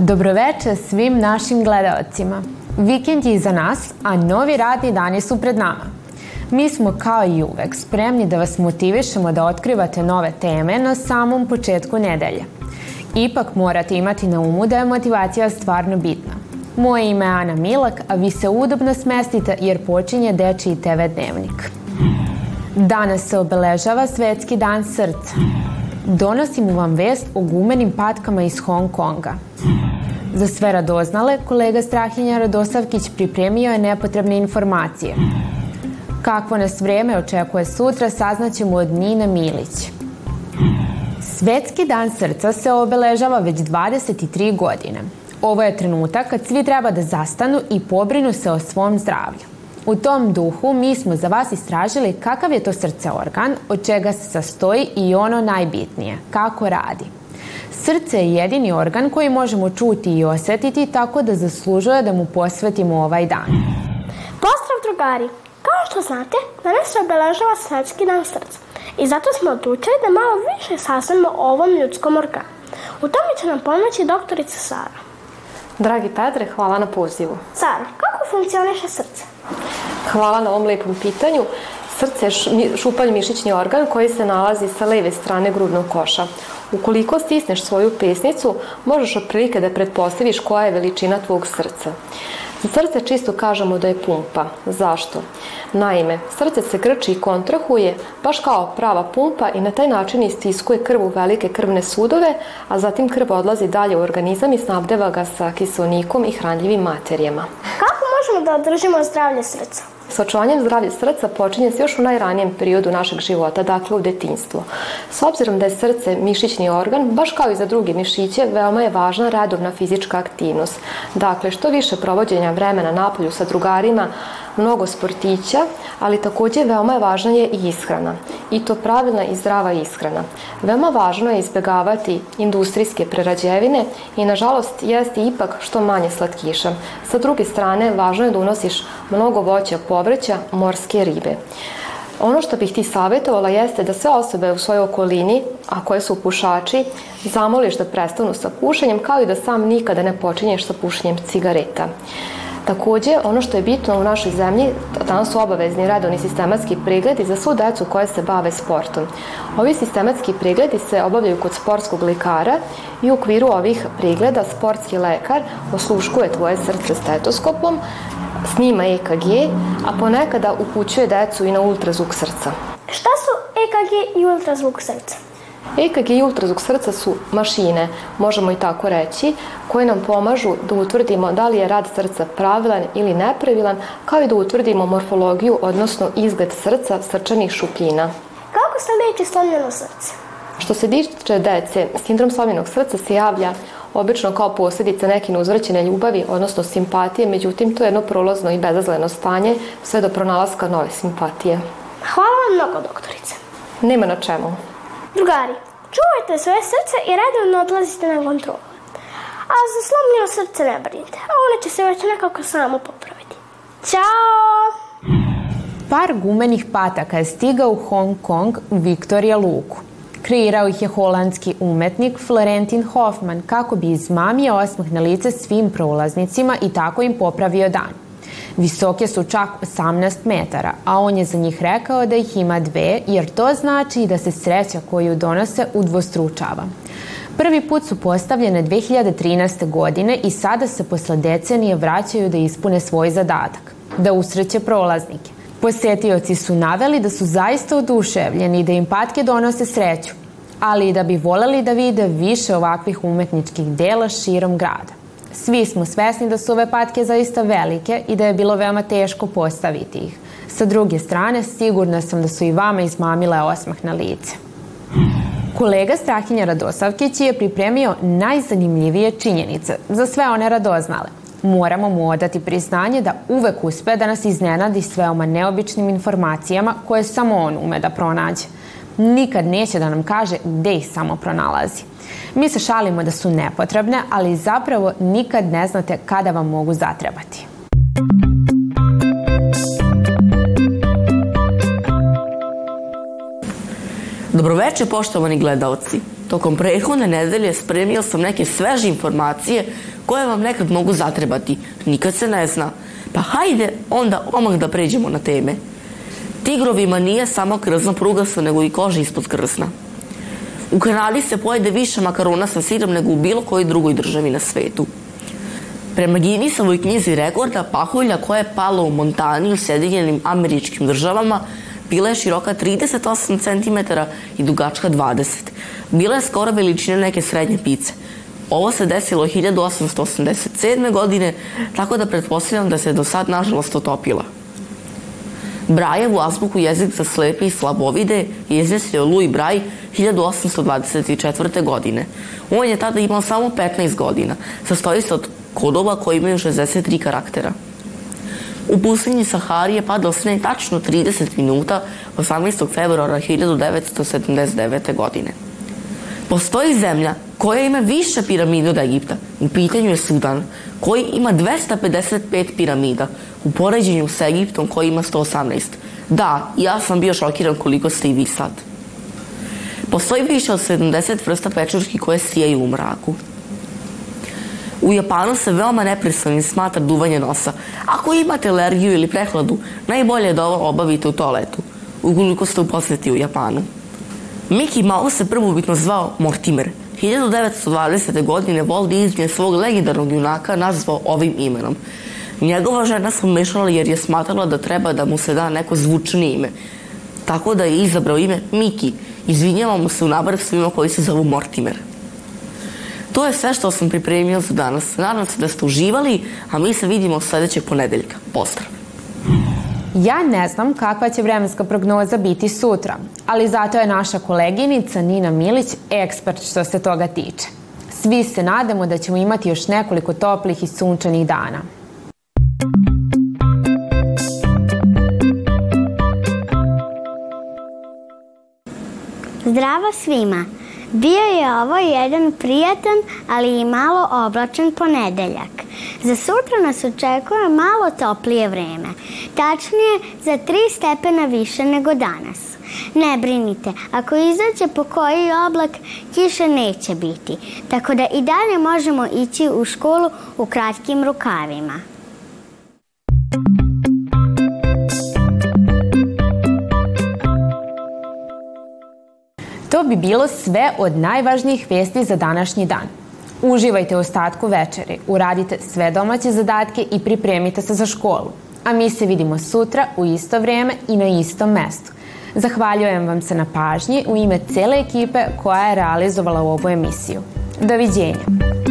Dobroveče svim našim gledaocima. Vikend je iza nas, a novi radni dani su pred nama. Mi smo kao i uvek spremni da vas motivišemo da otkrivate nove teme na samom početku nedelje. Ipak morate imati na umu da je motivacija stvarno bitna. Moje ime je Ana Milak, a vi se udobno smestite jer počinje Dečiji TV dnevnik. Danas se obeležava Svetski dan srca. Donosimo vam vest o gumenim patkama iz Hong Konga. Za sve radoznale, kolega Strahinja Radosavkić pripremio je nepotrebne informacije. Kakvo nas vreme očekuje sutra, saznaćemo od Nine Milić. Svetski dan srca se obeležava već 23 godine. Ovo je trenutak kad svi treba da zastanu i pobrinu se o svom zdravlju. U tom duhu mi smo za vas istražili kakav je to srce organ, od čega se sastoji i ono najbitnije, kako radi. Srce je jedini organ koji možemo čuti i osetiti tako da zaslužuje da mu posvetimo ovaj dan. Pozdrav drugari! Kao što znate, danas se obeležava Svetski dan srca i zato smo odlučili da malo više saznamo o ovom ljudskom organu. U tome će nam pomoći doktorica Sara. Dragi Petre, hvala na pozivu. Sara, kako funkcioniše srce? Hvala na ovom lepom pitanju. Srce je šupalj mišićni organ koji se nalazi sa leve strane grudnog koša. Ukoliko stisneš svoju pesnicu, možeš otprilike da pretpostaviš koja je veličina tvog srca. Za srce čisto kažemo da je pumpa. Zašto? Naime, srce se grči i kontrahuje, baš kao prava pumpa i na taj način istiskuje krv u velike krvne sudove, a zatim krv odlazi dalje u organizam i snabdeva ga sa kisonikom i hranljivim materijama. Kako možemo da održimo zdravlje srca? sa očuvanjem zdravlja srca počinje se još u najranijem periodu našeg života, dakle u detinjstvu. S obzirom da je srce mišićni organ, baš kao i za druge mišiće, veoma je važna redovna fizička aktivnost. Dakle, što više provođenja vremena napolju sa drugarima, mnogo sportića, ali takođe veoma je važna je i ishrana. I to pravilna i zdrava ishrana. Veoma važno je izbegavati industrijske prerađevine i nažalost jesti ipak što manje slatkiša. Sa druge strane, važno je da unosiš mnogo voća, povrća, morske ribe. Ono što bih ti savjetovala jeste da sve osobe u svojoj okolini, a koje su pušači, zamoliš da prestanu sa pušenjem, kao i da sam nikada ne počinješ sa pušenjem cigareta. Takođe, ono što je bitno u našoj zemlji, danas su obavezni redovni sistematski pregledi za svu decu koje se bave sportom. Ovi sistematski pregledi se obavljaju kod sportskog lekara i u okviru ovih pregleda sportski lekar osluškuje tvoje srce stetoskopom, snima EKG, a ponekada upućuje decu i na ultrazvuk srca. Šta su EKG i ultrazvuk srca? EKG i ultrazvuk srca su mašine, možemo i tako reći, koje nam pomažu da utvrdimo da li je rad srca pravilan ili nepravilan, kao i da utvrdimo morfologiju, odnosno izgled srca srčanih šupljina. Kako se leči slomljeno srce? Što se tiče dece, sindrom slomljenog srca se javlja obično kao posljedica neke neuzvraćene ljubavi, odnosno simpatije, međutim to je jedno prolazno i bezazleno stanje sve do pronalaska nove simpatije. Hvala vam mnogo, doktorice. Nema na čemu. Drugari, čuvajte svoje srce i redovno odlazite na kontrolu. A za slomljeno srce ne brinite, a ono će se već nekako samo popraviti. Ćao! Par gumenih pataka je stigao u Hong Kong u Viktorija Luku. Kreirao ih je holandski umetnik Florentin Hoffman kako bi izmamio osmeh na lice svim prolaznicima i tako im popravio dan. Visoke su čak 18 metara, a on je za njih rekao da ih ima dve, jer to znači da se sreća koju donose udvostručava. Prvi put su postavljene 2013. godine i sada se posle decenije vraćaju da ispune svoj zadatak, da usreće prolaznike. Posetioci su naveli da su zaista oduševljeni i da im patke donose sreću, ali i da bi voleli da vide više ovakvih umetničkih dela širom grada. Svi smo svesni da su ove patke zaista velike i da je bilo veoma teško postaviti ih. Sa druge strane, sigurna sam da su i vama izmamile osmah na lice. Kolega Strahinja Radosavkić je pripremio najzanimljivije činjenice za sve one radoznale. Moramo mu odati priznanje da uvek uspe da nas iznenadi s neobičnim informacijama koje samo on ume da pronađe nikad neće da nam kaže gde ih samo pronalazi. Mi se šalimo da su nepotrebne, ali zapravo nikad ne znate kada vam mogu zatrebati. Dobroveče, poštovani gledalci. Tokom prethodne nedelje spremio sam neke sveže informacije koje vam nekad mogu zatrebati. Nikad se ne zna. Pa hajde onda omah da pređemo na teme. Tigrovima nije samo krzno prugasto, nego i koža ispod krzna. U Kanadi se pojede više makarona sa sirom nego u bilo kojoj drugoj državi na svetu. Prema Guinnessovoj knjizi rekorda, pahulja koja je pala u Montani u Sjedinjenim američkim državama bila je široka 38 cm i dugačka 20. Bila je skoro veličina neke srednje pice. Ovo se desilo 1887. godine, tako da pretpostavljam da se do sad nažalost otopila. Brajevu azbuku jezik za slepe i slabovide je izmislio Louis Braille 1824. godine. On je tada imao samo 15 godina. Sastoji se od kodova koji imaju 63 karaktera. U pustinji Sahari je padao sneg tačno 30 minuta 18. februara 1979. godine. Postoji zemlja koja ima više piramide od Egipta. U pitanju je Sudan, koji ima 255 piramida u poređenju sa Egiptom koji ima 118. Da, ja sam bio šokiran koliko ste i vi sad. Postoji više od 70 vrsta pečurki koje sijaju u mraku. U Japanu se veoma nepristojnim smatra duvanje nosa. Ako imate alergiju ili prehladu, najbolje je da ovo obavite u toaletu, ukoliko ste u posjeti u Japanu. Mickey Mouse se prvobitno zvao Mortimer – 1920. godine Walt Disney je svog legendarnog junaka nazvao ovim imenom. Njegova žena se umešala jer je smatrala da treba da mu se da neko zvučni ime. Tako da je izabrao ime Miki. Izvinjavamo se u nabar svima koji se zovu Mortimer. To je sve što sam pripremio za danas. Nadam se da ste uživali, a mi se vidimo sledećeg ponedeljka. Pozdrav! Ja ne znam kakva će vremenska prognoza biti sutra, ali zato je naša koleginica Nina Milić ekspert što se toga tiče. Svi se nadamo da ćemo imati još nekoliko toplih i sunčanih dana. Zdravo svima! Bio je ovo jedan prijatan, ali i malo oblačan ponedeljak. Za sutra nas očekuje malo toplije vreme, tačnije za 3 stepena više nego danas. Ne brinite, ako izađe po koji oblak, kiše neće biti, tako da i dalje možemo ići u školu u kratkim rukavima. bi bilo sve od najvažnijih vesti za današnji dan. Uživajte u ostatku večeri, uradite sve domaće zadatke i pripremite se za školu. A mi se vidimo sutra u isto vreme i na istom mestu. Zahvaljujem vam se na pažnji u ime cele ekipe koja je realizovala ovu emisiju. Doviđenja!